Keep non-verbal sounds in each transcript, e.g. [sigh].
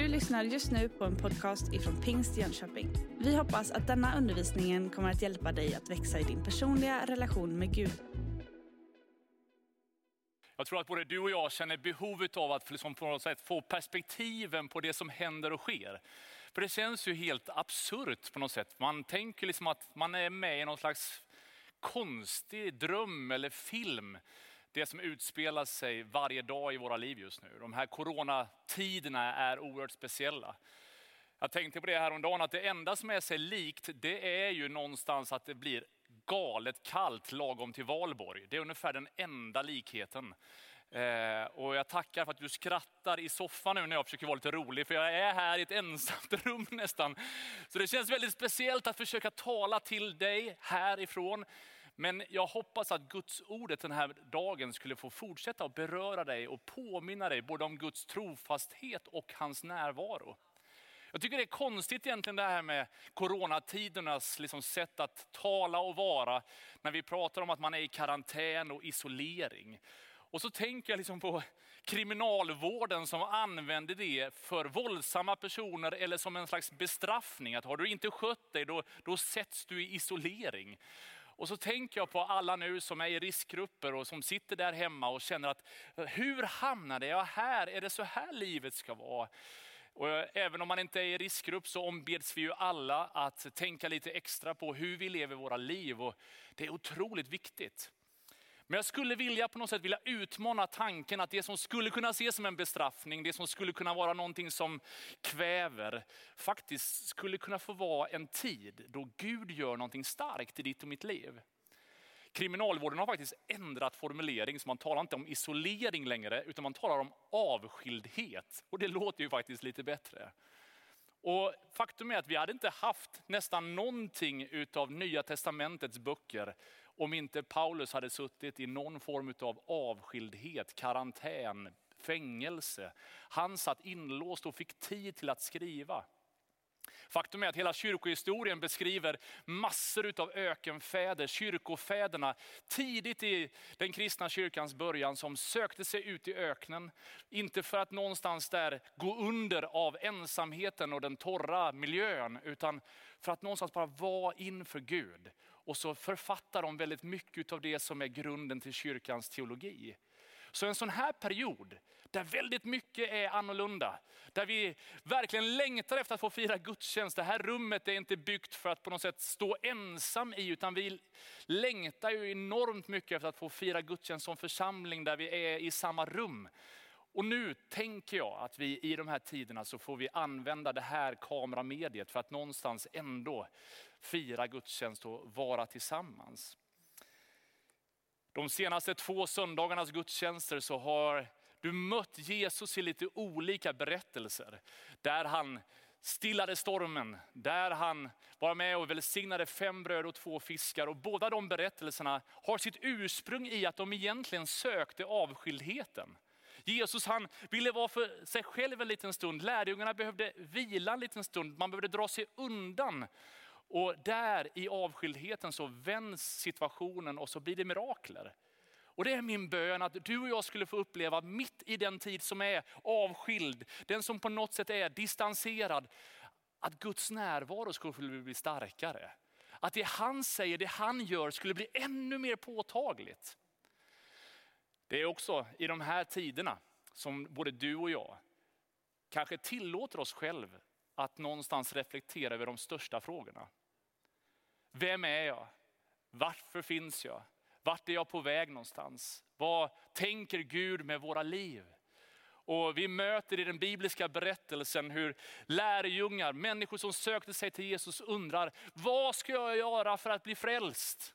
Du lyssnar just nu på en podcast ifrån Pingst Jönköping. Vi hoppas att denna undervisning kommer att hjälpa dig att växa i din personliga relation med Gud. Jag tror att både du och jag känner behovet av att liksom på något sätt få perspektiven på det som händer och sker. För det känns ju helt absurt på något sätt. Man tänker liksom att man är med i någon slags konstig dröm eller film. Det som utspelar sig varje dag i våra liv just nu. De här coronatiderna är oerhört speciella. Jag tänkte på det här om dagen att det enda som är sig likt, det är ju någonstans att det blir galet kallt lagom till valborg. Det är ungefär den enda likheten. Eh, och jag tackar för att du skrattar i soffan nu när jag försöker vara lite rolig, för jag är här i ett ensamt [laughs] rum nästan. Så det känns väldigt speciellt att försöka tala till dig härifrån. Men jag hoppas att Guds ordet den här dagen skulle få fortsätta att beröra dig och påminna dig både om Guds trofasthet och hans närvaro. Jag tycker det är konstigt egentligen det här med coronatidernas liksom sätt att tala och vara, när vi pratar om att man är i karantän och isolering. Och så tänker jag liksom på kriminalvården som använder det för våldsamma personer eller som en slags bestraffning. Att har du inte skött dig då, då sätts du i isolering. Och så tänker jag på alla nu som är i riskgrupper och som sitter där hemma och känner att hur hamnade jag här? Är det så här livet ska vara? Och eh, även om man inte är i riskgrupp så ombeds vi ju alla att tänka lite extra på hur vi lever våra liv. Och det är otroligt viktigt. Men jag skulle vilja på något sätt vilja utmana tanken att det som skulle kunna ses som en bestraffning, det som skulle kunna vara någonting som kväver, faktiskt skulle kunna få vara en tid då Gud gör någonting starkt i ditt och mitt liv. Kriminalvården har faktiskt ändrat formulering, så man talar inte om isolering längre, utan man talar om avskildhet. Och det låter ju faktiskt lite bättre. Och faktum är att vi hade inte haft nästan någonting utav Nya Testamentets böcker om inte Paulus hade suttit i någon form av avskildhet, karantän, fängelse. Han satt inlåst och fick tid till att skriva. Faktum är att hela kyrkohistorien beskriver massor av ökenfäder, kyrkofäderna, tidigt i den kristna kyrkans början som sökte sig ut i öknen. Inte för att någonstans där gå under av ensamheten och den torra miljön, utan för att någonstans bara vara inför Gud. Och så författar de väldigt mycket av det som är grunden till kyrkans teologi. Så en sån här period, där väldigt mycket är annorlunda, där vi verkligen längtar efter att få fira gudstjänst. Det här rummet är inte byggt för att på något sätt stå ensam i, utan vi längtar ju enormt mycket efter att få fira gudstjänst som församling, där vi är i samma rum. Och nu tänker jag att vi i de här tiderna så får vi använda det här kameramediet för att någonstans ändå fira gudstjänst och vara tillsammans. De senaste två söndagarnas gudstjänster så har du mött Jesus i lite olika berättelser. Där han stillade stormen, där han var med och välsignade fem bröd och två fiskar. Och båda de berättelserna har sitt ursprung i att de egentligen sökte avskildheten. Jesus han ville vara för sig själv en liten stund, lärjungarna behövde vila en liten stund, man behövde dra sig undan. Och där i avskildheten så vänds situationen och så blir det mirakler. Och det är min bön att du och jag skulle få uppleva mitt i den tid som är avskild, den som på något sätt är distanserad, att Guds närvaro skulle bli starkare. Att det han säger, det han gör skulle bli ännu mer påtagligt. Det är också i de här tiderna som både du och jag kanske tillåter oss själv att någonstans reflektera över de största frågorna. Vem är jag? Varför finns jag? Vart är jag på väg någonstans? Vad tänker Gud med våra liv? Och vi möter i den bibliska berättelsen hur lärjungar, människor som sökte sig till Jesus undrar, vad ska jag göra för att bli frälst?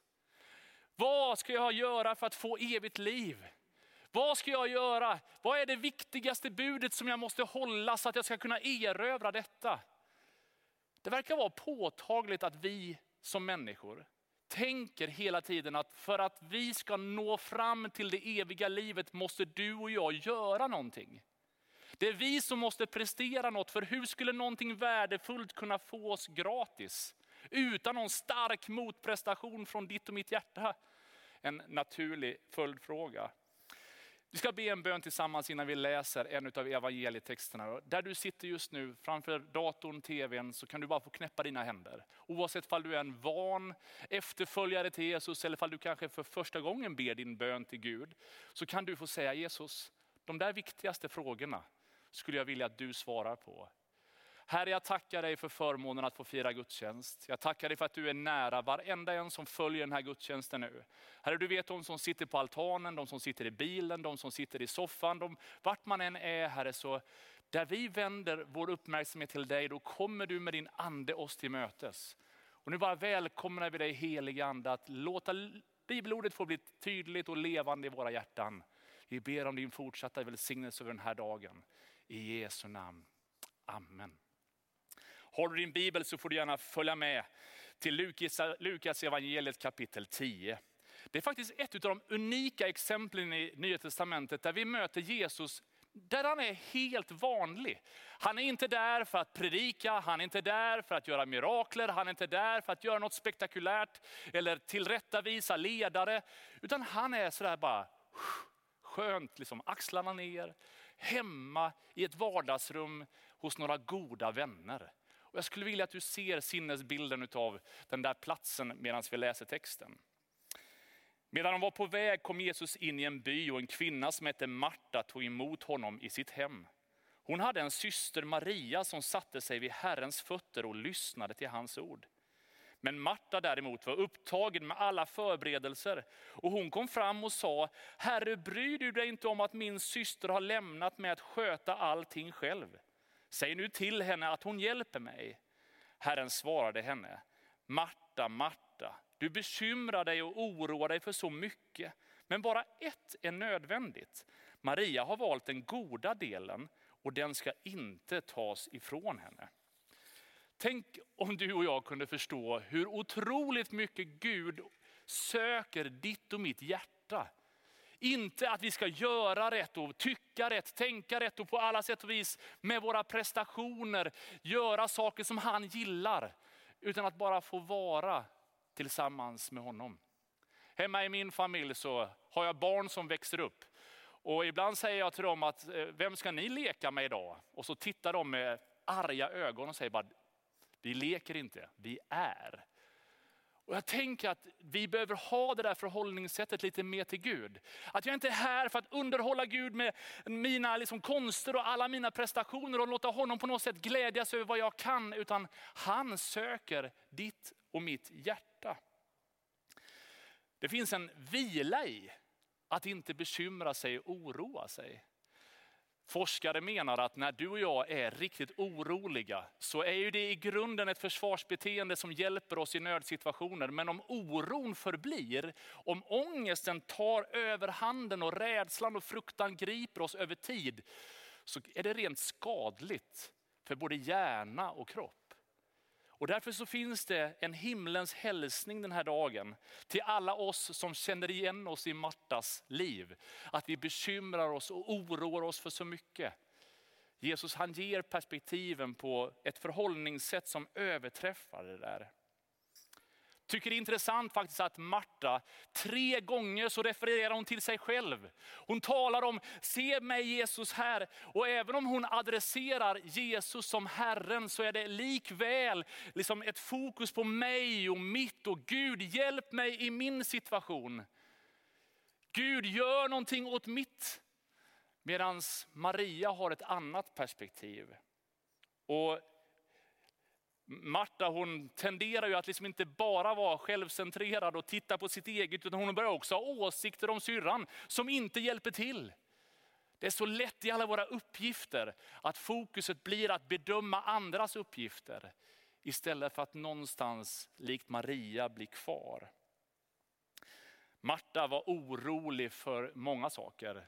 Vad ska jag göra för att få evigt liv? Vad ska jag göra? Vad är det viktigaste budet som jag måste hålla så att jag ska kunna erövra detta? Det verkar vara påtagligt att vi som människor tänker hela tiden att för att vi ska nå fram till det eviga livet måste du och jag göra någonting. Det är vi som måste prestera något, för hur skulle någonting värdefullt kunna få oss gratis? Utan någon stark motprestation från ditt och mitt hjärta. En naturlig följdfråga. Vi ska be en bön tillsammans innan vi läser en av evangelietexterna. Där du sitter just nu framför datorn, tvn, så kan du bara få knäppa dina händer. Oavsett om du är en van efterföljare till Jesus eller om du kanske för första gången ber din bön till Gud. Så kan du få säga Jesus, de där viktigaste frågorna skulle jag vilja att du svarar på. Herre, jag tackar dig för förmånen att få fira gudstjänst. Jag tackar dig för att du är nära varenda en som följer den här gudstjänsten nu. Herre, du vet de som sitter på altanen, de som sitter i bilen, de som sitter i soffan. De, vart man än är, Herre, så där vi vänder vår uppmärksamhet till dig, då kommer du med din ande oss till mötes. Och nu bara välkomnar vi dig helige Ande att låta bibelordet få bli tydligt och levande i våra hjärtan. Vi ber om din fortsatta välsignelse över den här dagen. I Jesu namn. Amen. Har du din bibel så får du gärna följa med till Lukas, Lukas evangeliet kapitel 10. Det är faktiskt ett av de unika exemplen i Nya Testamentet där vi möter Jesus där han är helt vanlig. Han är inte där för att predika, han är inte där för att göra mirakler, han är inte där för att göra något spektakulärt eller tillrättavisa ledare. Utan han är sådär bara skönt, liksom axlarna ner, hemma i ett vardagsrum hos några goda vänner. Och jag skulle vilja att du ser sinnesbilden av den där platsen medan vi läser texten. Medan de var på väg kom Jesus in i en by och en kvinna som hette Marta tog emot honom i sitt hem. Hon hade en syster Maria som satte sig vid Herrens fötter och lyssnade till hans ord. Men Marta däremot var upptagen med alla förberedelser och hon kom fram och sa, Herre bryr du dig inte om att min syster har lämnat mig att sköta allting själv? Säg nu till henne att hon hjälper mig. Herren svarade henne, Marta, Marta, du bekymrar dig och oroar dig för så mycket. Men bara ett är nödvändigt. Maria har valt den goda delen och den ska inte tas ifrån henne. Tänk om du och jag kunde förstå hur otroligt mycket Gud söker ditt och mitt hjärta inte att vi ska göra rätt och tycka rätt, tänka rätt och på alla sätt och vis med våra prestationer göra saker som han gillar. Utan att bara få vara tillsammans med honom. Hemma i min familj så har jag barn som växer upp. Och ibland säger jag till dem att, eh, vem ska ni leka med idag? Och så tittar de med arga ögon och säger bara, vi leker inte, vi är. Och jag tänker att vi behöver ha det där förhållningssättet lite mer till Gud. Att jag inte är här för att underhålla Gud med mina liksom konster och alla mina prestationer och låta honom på något sätt glädjas över vad jag kan. Utan han söker ditt och mitt hjärta. Det finns en vila i att inte bekymra sig och oroa sig. Forskare menar att när du och jag är riktigt oroliga så är ju det i grunden ett försvarsbeteende som hjälper oss i nödsituationer. Men om oron förblir, om ångesten tar överhanden och rädslan och fruktan griper oss över tid, så är det rent skadligt för både hjärna och kropp. Och därför så finns det en himlens hälsning den här dagen till alla oss som känner igen oss i Martas liv. Att vi bekymrar oss och oroar oss för så mycket. Jesus han ger perspektiven på ett förhållningssätt som överträffar det där tycker det är intressant faktiskt att Marta, tre gånger så refererar hon till sig själv. Hon talar om, se mig Jesus här. Och även om hon adresserar Jesus som Herren så är det likväl liksom ett fokus på mig och mitt och Gud, hjälp mig i min situation. Gud gör någonting åt mitt. Medan Maria har ett annat perspektiv. Och Marta hon tenderar ju att liksom inte bara vara självcentrerad och titta på sitt eget, utan hon börjar också ha åsikter om syrran som inte hjälper till. Det är så lätt i alla våra uppgifter att fokuset blir att bedöma andras uppgifter istället för att någonstans likt Maria bli kvar. Marta var orolig för många saker,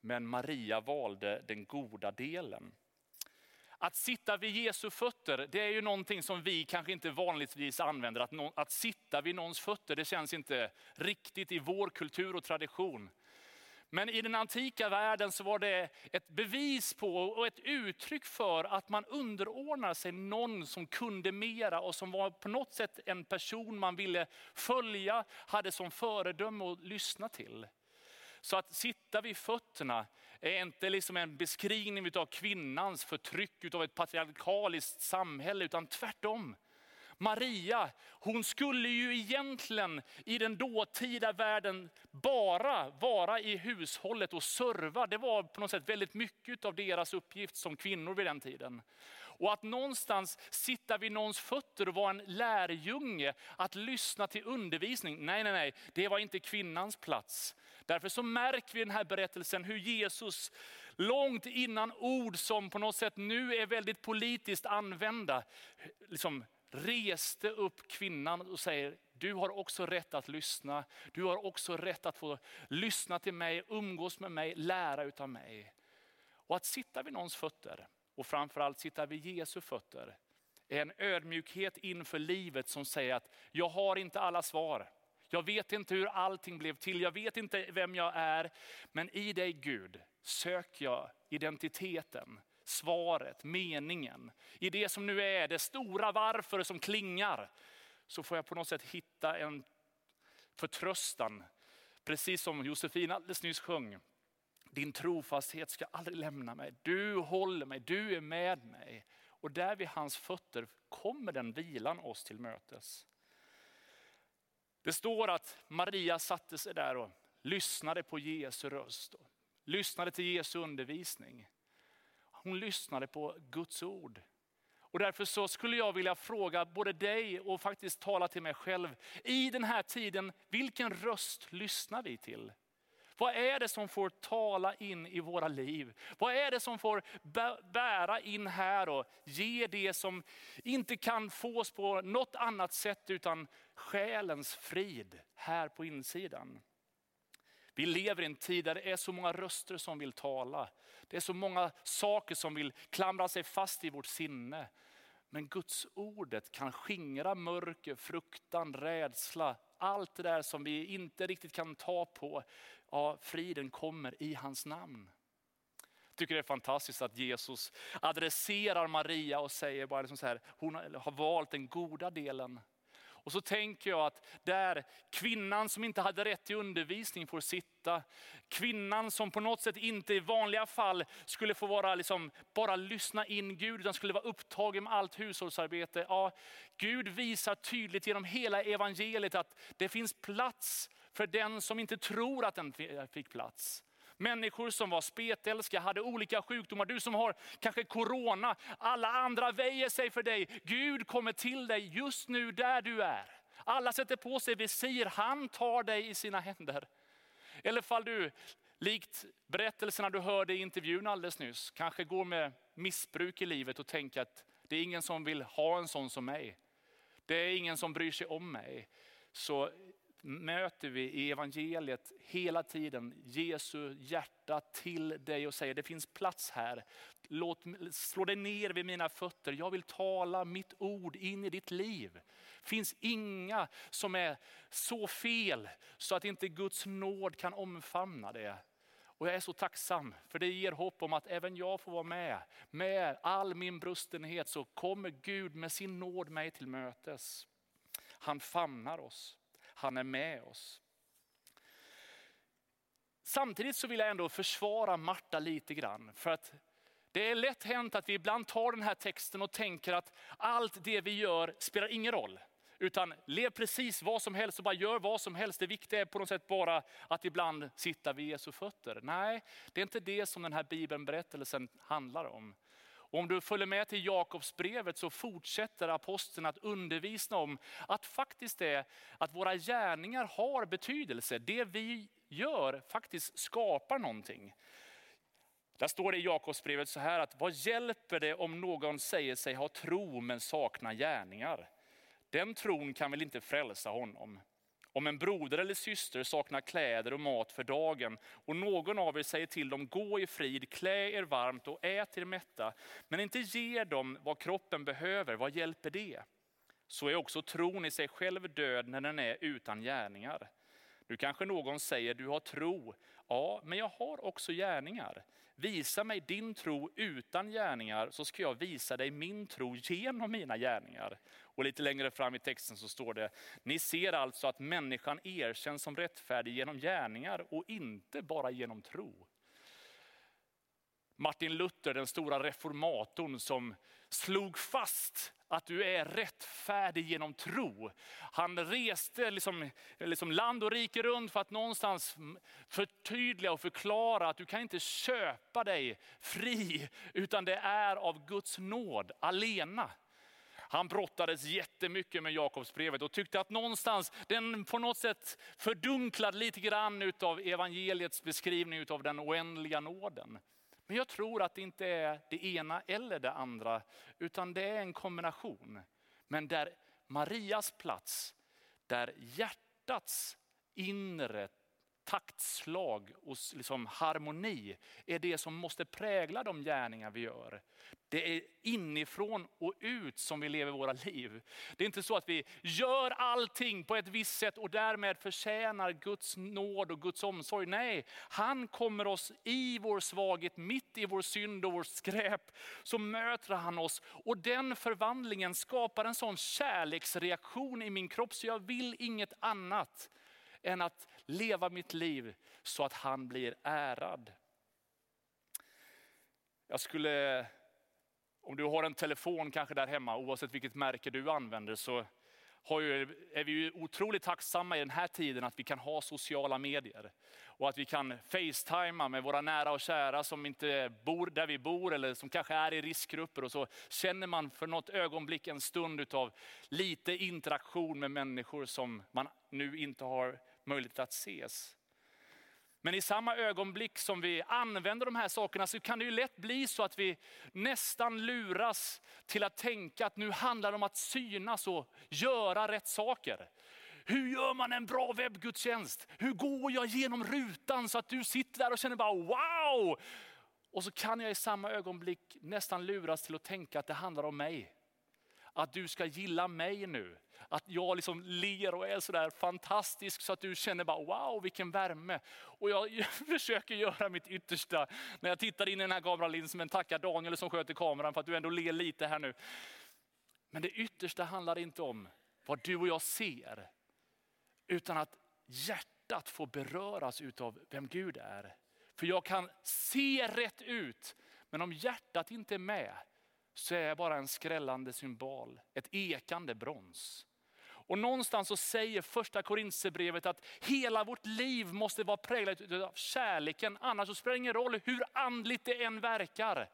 men Maria valde den goda delen. Att sitta vid Jesu fötter, det är ju någonting som vi kanske inte vanligtvis använder. Att, no, att sitta vid någons fötter, det känns inte riktigt i vår kultur och tradition. Men i den antika världen så var det ett bevis på och ett uttryck för att man underordnar sig någon som kunde mera och som var på något sätt en person man ville följa, hade som föredöme att lyssna till. Så att sitta vid fötterna är inte liksom en beskrivning av kvinnans förtryck av ett patriarkaliskt samhälle, utan tvärtom. Maria, hon skulle ju egentligen i den dåtida världen bara vara i hushållet och serva. Det var på något sätt väldigt mycket av deras uppgift som kvinnor vid den tiden. Och att någonstans sitta vid någons fötter och vara en lärjunge, att lyssna till undervisning. Nej, nej, nej, det var inte kvinnans plats. Därför så märker vi i den här berättelsen hur Jesus långt innan ord som på något sätt nu är väldigt politiskt använda, liksom reste upp kvinnan och säger, du har också rätt att lyssna. Du har också rätt att få lyssna till mig, umgås med mig, lära utav mig. Och att sitta vid någons fötter, och framförallt sitta vid Jesu fötter, en ödmjukhet inför livet som säger att jag har inte alla svar. Jag vet inte hur allting blev till, jag vet inte vem jag är. Men i dig Gud söker jag identiteten, svaret, meningen. I det som nu är det stora varför som klingar, så får jag på något sätt hitta en förtröstan. Precis som Josefin alldeles nyss sjöng. Din trofasthet ska aldrig lämna mig. Du håller mig, du är med mig. Och där vid hans fötter kommer den vilan oss till mötes. Det står att Maria satte sig där och lyssnade på Jesu röst. Och lyssnade till Jesu undervisning. Hon lyssnade på Guds ord. Och därför så skulle jag vilja fråga både dig och faktiskt tala till mig själv. I den här tiden, vilken röst lyssnar vi till? Vad är det som får tala in i våra liv? Vad är det som får bära in här och ge det som inte kan fås på något annat sätt utan själens frid här på insidan? Vi lever i en tid där det är så många röster som vill tala. Det är så många saker som vill klamra sig fast i vårt sinne. Men Guds ordet kan skingra mörker, fruktan, rädsla, allt det där som vi inte riktigt kan ta på. Ja, friden kommer i hans namn. Jag tycker det är fantastiskt att Jesus adresserar Maria och säger bara liksom så här, hon har valt den goda delen. Och så tänker jag att där kvinnan som inte hade rätt till undervisning får sitta, kvinnan som på något sätt inte i vanliga fall skulle få vara liksom, bara lyssna in Gud, utan skulle vara upptagen med allt hushållsarbete. Ja, Gud visar tydligt genom hela evangeliet att det finns plats för den som inte tror att den fick plats. Människor som var spetälska, hade olika sjukdomar. Du som har kanske corona, alla andra väjer sig för dig. Gud kommer till dig just nu där du är. Alla sätter på sig visir, han tar dig i sina händer. Eller fall du, likt berättelserna du hörde i intervjun alldeles nyss, kanske går med missbruk i livet och tänker att det är ingen som vill ha en sån som mig. Det är ingen som bryr sig om mig. Så möter vi i evangeliet hela tiden Jesu hjärta till dig och säger det finns plats här. Låt, slå dig ner vid mina fötter. Jag vill tala mitt ord in i ditt liv. Det finns inga som är så fel så att inte Guds nåd kan omfamna det. Och jag är så tacksam för det ger hopp om att även jag får vara med. Med all min brustenhet så kommer Gud med sin nåd mig till mötes. Han famnar oss. Han är med oss. Samtidigt så vill jag ändå försvara Marta lite grann. För att det är lätt hänt att vi ibland tar den här texten och tänker att allt det vi gör spelar ingen roll. Utan lev precis vad som helst och bara gör vad som helst. Det viktiga är på något sätt bara att ibland sitta vid Jesu fötter. Nej, det är inte det som den här bibelberättelsen handlar om om du följer med till Jakobsbrevet så fortsätter aposteln att undervisa om att faktiskt det att våra gärningar har betydelse. Det vi gör faktiskt skapar någonting. Där står det i Jakobsbrevet så här att vad hjälper det om någon säger sig ha tro men saknar gärningar? Den tron kan väl inte frälsa honom. Om en broder eller syster saknar kläder och mat för dagen och någon av er säger till dem, gå i frid, klä er varmt och ät er mätta, men inte ger dem vad kroppen behöver, vad hjälper det? Så är också tron i sig själv död när den är utan gärningar. Nu kanske någon säger, du har tro, Ja, men jag har också gärningar. Visa mig din tro utan gärningar så ska jag visa dig min tro genom mina gärningar. Och lite längre fram i texten så står det, ni ser alltså att människan erkänns som rättfärdig genom gärningar och inte bara genom tro. Martin Luther, den stora reformatorn som slog fast att du är rättfärdig genom tro. Han reste liksom, liksom land och rike runt för att någonstans förtydliga och förklara att du kan inte köpa dig fri, utan det är av Guds nåd alena. Han brottades jättemycket med Jakobsbrevet och tyckte att någonstans den på något sätt fördunklade lite grann av evangeliets beskrivning av den oändliga nåden. Men jag tror att det inte är det ena eller det andra, utan det är en kombination. Men där Marias plats, där hjärtats inre taktslag och liksom harmoni är det som måste prägla de gärningar vi gör. Det är inifrån och ut som vi lever våra liv. Det är inte så att vi gör allting på ett visst sätt och därmed förtjänar Guds nåd och Guds omsorg. Nej, han kommer oss i vår svaghet, mitt i vår synd och vårt skräp, så möter han oss. Och den förvandlingen skapar en sån kärleksreaktion i min kropp så jag vill inget annat än att leva mitt liv så att han blir ärad. Jag skulle, om du har en telefon kanske där hemma, oavsett vilket märke du använder, så ju, är vi ju otroligt tacksamma i den här tiden att vi kan ha sociala medier. Och att vi kan facetima med våra nära och kära som inte bor där vi bor eller som kanske är i riskgrupper. Och så känner man för något ögonblick en stund av lite interaktion med människor som man nu inte har möjlighet att ses. Men i samma ögonblick som vi använder de här sakerna så kan det ju lätt bli så att vi nästan luras till att tänka att nu handlar det om att synas och göra rätt saker. Hur gör man en bra webbgudstjänst? Hur går jag genom rutan så att du sitter där och känner bara wow? Och så kan jag i samma ögonblick nästan luras till att tänka att det handlar om mig. Att du ska gilla mig nu. Att jag liksom ler och är sådär fantastisk så att du känner bara wow vilken värme. Och jag [laughs] försöker göra mitt yttersta när jag tittar in i den här kameralinsen, men tackar Daniel som sköter kameran för att du ändå ler lite här nu. Men det yttersta handlar inte om vad du och jag ser, utan att hjärtat får beröras utav vem Gud är. För jag kan se rätt ut, men om hjärtat inte är med så är jag bara en skrällande symbol, ett ekande brons. Och någonstans så säger första Korintierbrevet att hela vårt liv måste vara präglat av kärleken. Annars så spelar det ingen roll hur andligt det än verkar.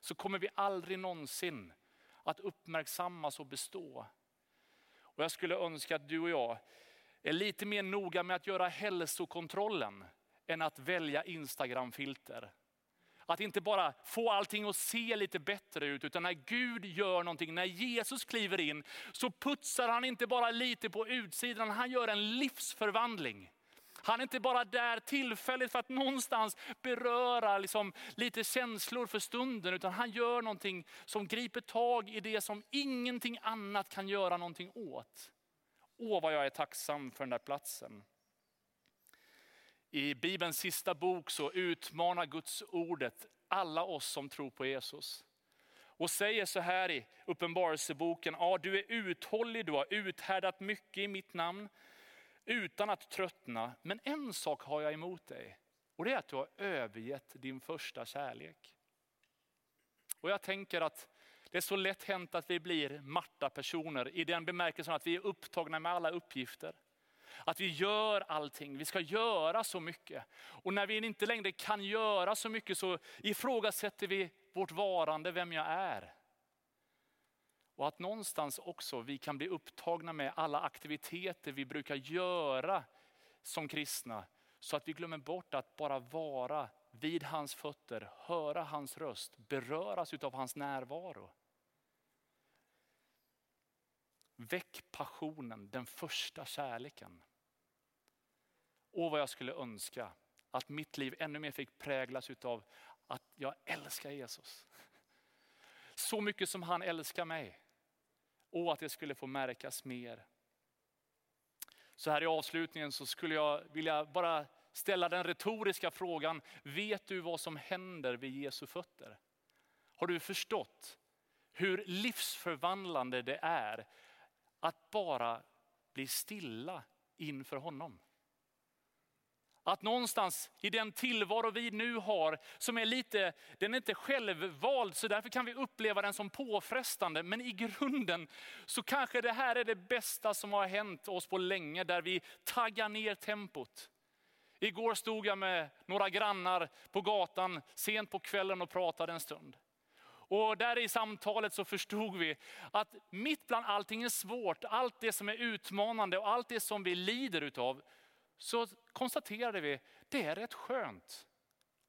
Så kommer vi aldrig någonsin att uppmärksammas och bestå. Och jag skulle önska att du och jag är lite mer noga med att göra hälsokontrollen än att välja Instagram-filter. Att inte bara få allting att se lite bättre ut, utan när Gud gör någonting, när Jesus kliver in, så putsar han inte bara lite på utsidan, han gör en livsförvandling. Han är inte bara där tillfälligt för att någonstans beröra liksom lite känslor för stunden, utan han gör någonting som griper tag i det som ingenting annat kan göra någonting åt. Åh vad jag är tacksam för den där platsen. I Bibelns sista bok så utmanar Guds ordet alla oss som tror på Jesus. Och säger så här i Uppenbarelseboken, ja, du är uthållig, du har uthärdat mycket i mitt namn utan att tröttna. Men en sak har jag emot dig och det är att du har övergett din första kärlek. Och jag tänker att det är så lätt hänt att vi blir Marta-personer i den bemärkelsen att vi är upptagna med alla uppgifter. Att vi gör allting, vi ska göra så mycket. Och när vi inte längre kan göra så mycket så ifrågasätter vi vårt varande, vem jag är. Och att någonstans också vi kan bli upptagna med alla aktiviteter vi brukar göra som kristna. Så att vi glömmer bort att bara vara vid hans fötter, höra hans röst, beröras av hans närvaro. Väck passionen, den första kärleken. Åh vad jag skulle önska att mitt liv ännu mer fick präglas av att jag älskar Jesus. Så mycket som han älskar mig. Och att det skulle få märkas mer. Så här i avslutningen så skulle jag vilja bara ställa den retoriska frågan, vet du vad som händer vid Jesu fötter? Har du förstått hur livsförvandlande det är att bara bli stilla inför honom? Att någonstans i den tillvaro vi nu har, som är lite, den är inte självvald, så därför kan vi uppleva den som påfrestande. Men i grunden så kanske det här är det bästa som har hänt oss på länge, där vi taggar ner tempot. Igår stod jag med några grannar på gatan sent på kvällen och pratade en stund. Och där i samtalet så förstod vi att mitt bland allting är svårt, allt det som är utmanande och allt det som vi lider utav, så konstaterade vi, det är rätt skönt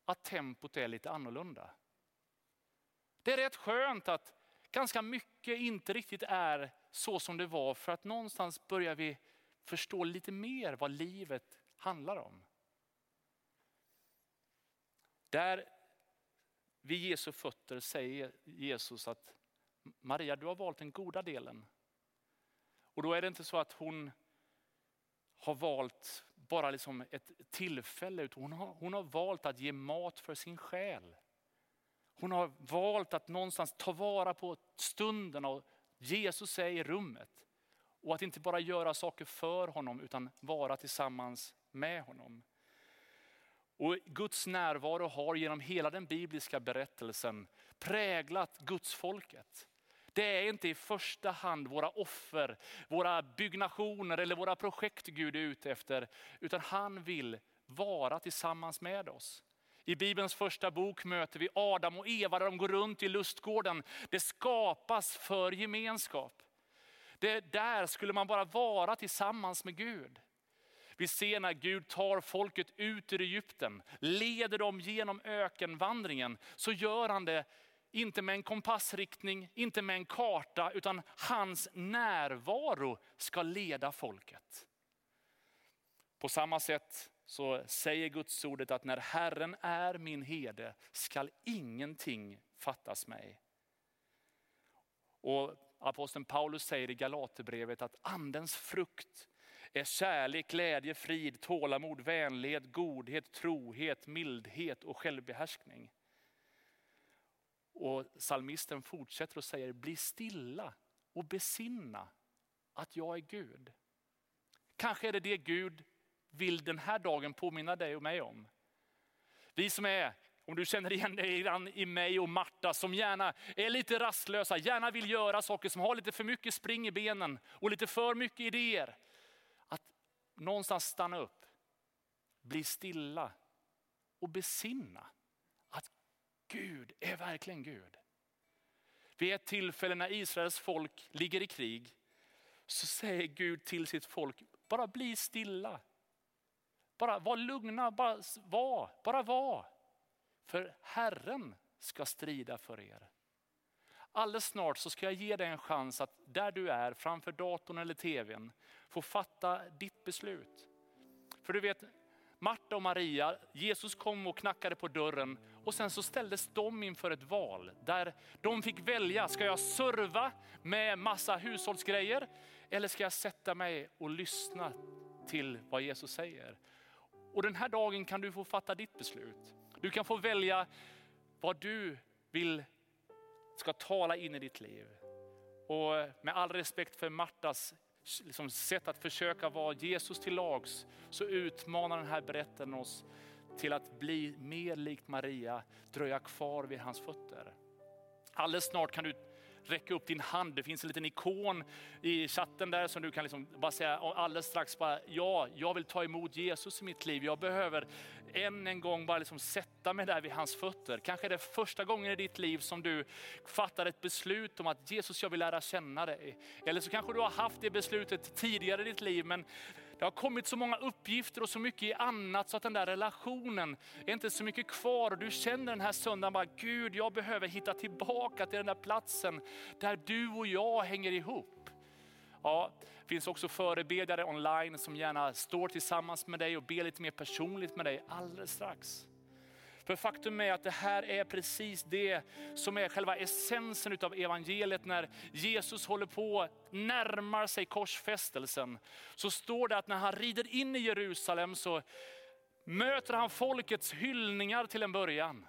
att tempot är lite annorlunda. Det är rätt skönt att ganska mycket inte riktigt är så som det var, för att någonstans börjar vi förstå lite mer vad livet handlar om. Där vid Jesu fötter säger Jesus att Maria, du har valt den goda delen. Och då är det inte så att hon har valt bara liksom ett tillfälle, utan hon har, hon har valt att ge mat för sin själ. Hon har valt att någonstans ta vara på stunden och Jesus är i rummet. Och att inte bara göra saker för honom utan vara tillsammans med honom. Och Guds närvaro har genom hela den bibliska berättelsen präglat Guds folket. Det är inte i första hand våra offer, våra byggnationer eller våra projekt Gud är ute efter, utan han vill vara tillsammans med oss. I Bibelns första bok möter vi Adam och Eva där de går runt i lustgården. Det skapas för gemenskap. Det där skulle man bara vara tillsammans med Gud. Vi ser när Gud tar folket ut ur Egypten, leder dem genom ökenvandringen, så gör han det inte med en kompassriktning, inte med en karta, utan hans närvaro ska leda folket. På samma sätt så säger Guds ordet att när Herren är min herde skall ingenting fattas mig. Och aposteln Paulus säger i Galaterbrevet att andens frukt är kärlek, glädje, frid, tålamod, vänlighet, godhet, trohet, mildhet och självbehärskning. Och Salmisten fortsätter och säger, bli stilla och besinna att jag är Gud. Kanske är det det Gud vill den här dagen påminna dig och mig om. Vi som är, om du känner igen dig i mig och Marta, som gärna är lite rastlösa, gärna vill göra saker, som har lite för mycket spring i benen och lite för mycket idéer. Att någonstans stanna upp, bli stilla och besinna Gud är verkligen Gud. Vid ett tillfälle när Israels folk ligger i krig så säger Gud till sitt folk, bara bli stilla. Bara var lugna, bara var, bara var. För Herren ska strida för er. Alldeles snart så ska jag ge dig en chans att där du är, framför datorn eller tvn, få fatta ditt beslut. För du vet, Marta och Maria, Jesus kom och knackade på dörren och sen så ställdes de inför ett val där de fick välja, ska jag serva med massa hushållsgrejer eller ska jag sätta mig och lyssna till vad Jesus säger? Och den här dagen kan du få fatta ditt beslut. Du kan få välja vad du vill ska tala in i ditt liv. Och med all respekt för Martas liksom sätt att försöka vara Jesus till lags, så utmanar den här berättelsen oss till att bli mer likt Maria, dröja kvar vid hans fötter. Alldeles snart kan du räcka upp din hand. Det finns en liten ikon i chatten där som du kan liksom bara säga alldeles strax, bara, ja, jag vill ta emot Jesus i mitt liv. Jag behöver än en gång bara liksom sätta mig där vid hans fötter. Kanske är det första gången i ditt liv som du fattar ett beslut om att Jesus, jag vill lära känna dig. Eller så kanske du har haft det beslutet tidigare i ditt liv, men det har kommit så många uppgifter och så mycket annat så att den där relationen är inte så mycket kvar. Och du känner den här söndagen bara, Gud jag behöver hitta tillbaka till den där platsen där du och jag hänger ihop. Ja, det finns också förebedjare online som gärna står tillsammans med dig och ber lite mer personligt med dig alldeles strax. För faktum är att det här är precis det som är själva essensen av evangeliet när Jesus håller på närmar sig korsfästelsen. Så står det att när han rider in i Jerusalem så möter han folkets hyllningar till en början.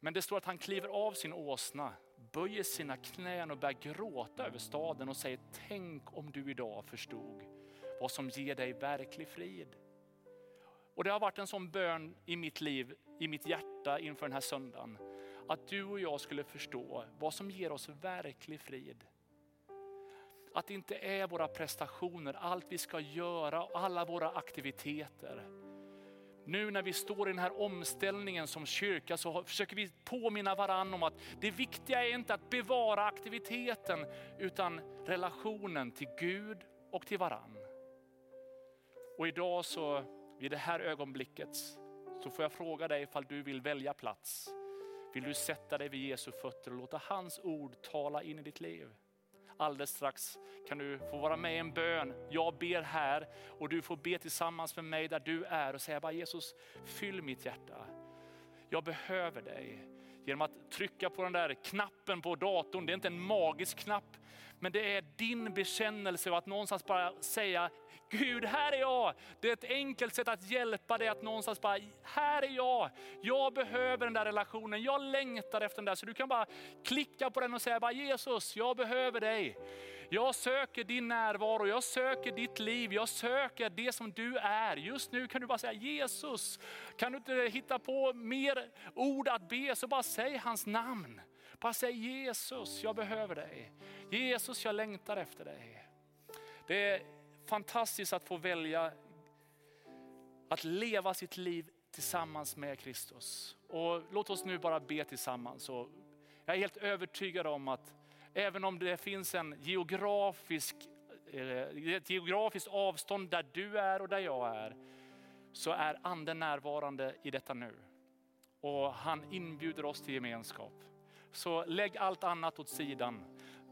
Men det står att han kliver av sin åsna, böjer sina knän och börjar gråta över staden och säger, tänk om du idag förstod vad som ger dig verklig frid. Och det har varit en sån bön i mitt liv, i mitt hjärta inför den här söndagen. Att du och jag skulle förstå vad som ger oss verklig frid. Att det inte är våra prestationer, allt vi ska göra, alla våra aktiviteter. Nu när vi står i den här omställningen som kyrka så försöker vi påminna varandra om att det viktiga är inte att bevara aktiviteten utan relationen till Gud och till varann. Och idag så, i det här ögonblicket, så får jag fråga dig ifall du vill välja plats. Vill du sätta dig vid Jesu fötter och låta hans ord tala in i ditt liv? Alldeles strax kan du få vara med i en bön. Jag ber här och du får be tillsammans med mig där du är och säga bara Jesus, fyll mitt hjärta. Jag behöver dig. Genom att trycka på den där knappen på datorn, det är inte en magisk knapp, men det är din bekännelse och att någonstans bara säga, Gud här är jag. Det är ett enkelt sätt att hjälpa dig att någonstans bara, här är jag. Jag behöver den där relationen, jag längtar efter den där. Så du kan bara klicka på den och säga, bara, Jesus jag behöver dig. Jag söker din närvaro, jag söker ditt liv, jag söker det som du är. Just nu kan du bara säga Jesus, kan du inte hitta på mer ord att be så bara säg hans namn. Bara säg Jesus, jag behöver dig. Jesus, jag längtar efter dig. Det är fantastiskt att få välja att leva sitt liv tillsammans med Kristus. Och låt oss nu bara be tillsammans. Och jag är helt övertygad om att även om det finns en geografisk, eh, ett geografiskt avstånd där du är och där jag är, så är anden närvarande i detta nu. Och han inbjuder oss till gemenskap. Så lägg allt annat åt sidan.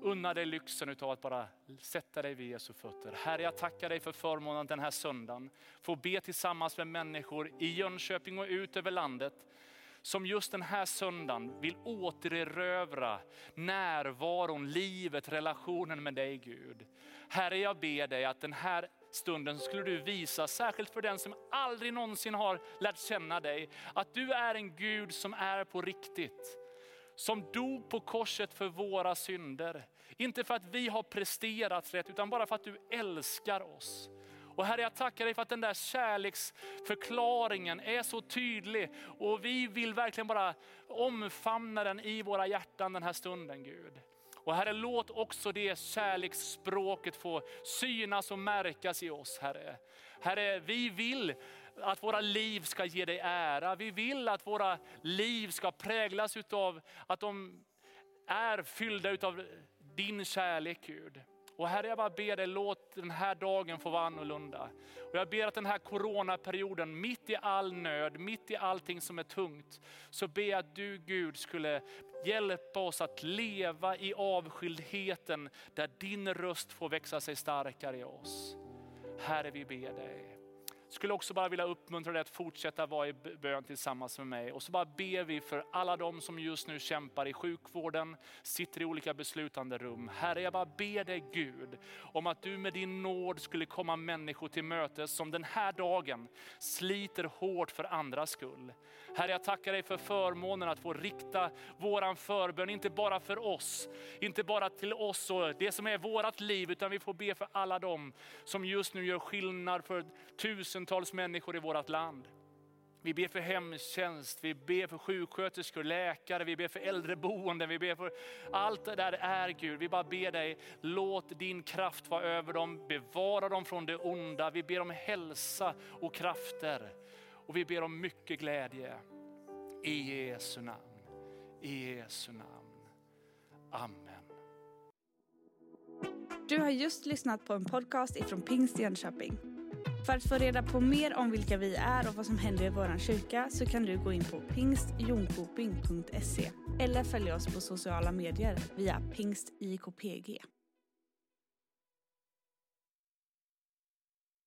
Unna dig lyxen av att bara sätta dig vid Jesu fötter. Herre, jag tackar dig för förmånen den här söndagen. Få be tillsammans med människor i Jönköping och ut över landet som just den här söndagen vill återerövra närvaron, livet, relationen med dig Gud. Herre, jag ber dig att den här stunden skulle du visa, särskilt för den som aldrig någonsin har lärt känna dig, att du är en Gud som är på riktigt som dog på korset för våra synder. Inte för att vi har presterat rätt, utan bara för att du älskar oss. Och Herre, jag tackar dig för att den där kärleksförklaringen är så tydlig. Och vi vill verkligen bara omfamna den i våra hjärtan den här stunden Gud. Och Herre, låt också det kärleksspråket få synas och märkas i oss Herre. Herre, vi vill att våra liv ska ge dig ära. Vi vill att våra liv ska präglas utav att de är fyllda utav din kärlek Gud. Och Herre jag bara ber dig, låt den här dagen få vara annorlunda. Och jag ber att den här coronaperioden, mitt i all nöd, mitt i allting som är tungt, så ber jag att du Gud skulle hjälpa oss att leva i avskildheten där din röst får växa sig starkare i oss. Herre vi ber dig skulle också bara vilja uppmuntra dig att fortsätta vara i bön tillsammans med mig. Och så bara ber vi för alla de som just nu kämpar i sjukvården, sitter i olika beslutande rum. Herre, jag bara ber dig Gud om att du med din nåd skulle komma människor till mötes som den här dagen sliter hårt för andras skull. Herre, jag tackar dig för förmånen att få rikta våran förbön, inte bara för oss, inte bara till oss och det som är vårat liv, utan vi får be för alla dem som just nu gör skillnad för tusentals människor i vårt land. Vi ber för hemtjänst, vi ber för sjuksköterskor, läkare, vi ber för äldreboenden, vi ber för allt det där är Gud. Vi bara ber dig, låt din kraft vara över dem, bevara dem från det onda. Vi ber om hälsa och krafter. Och vi ber om mycket glädje. I Jesu namn. I Jesu namn. Amen. Du har just lyssnat på en podcast ifrån Pingst Jönköping. För att få reda på mer om vilka vi är och vad som händer i vår kyrka så kan du gå in på pingstjonkoping.se eller följa oss på sociala medier via pingstjkpg.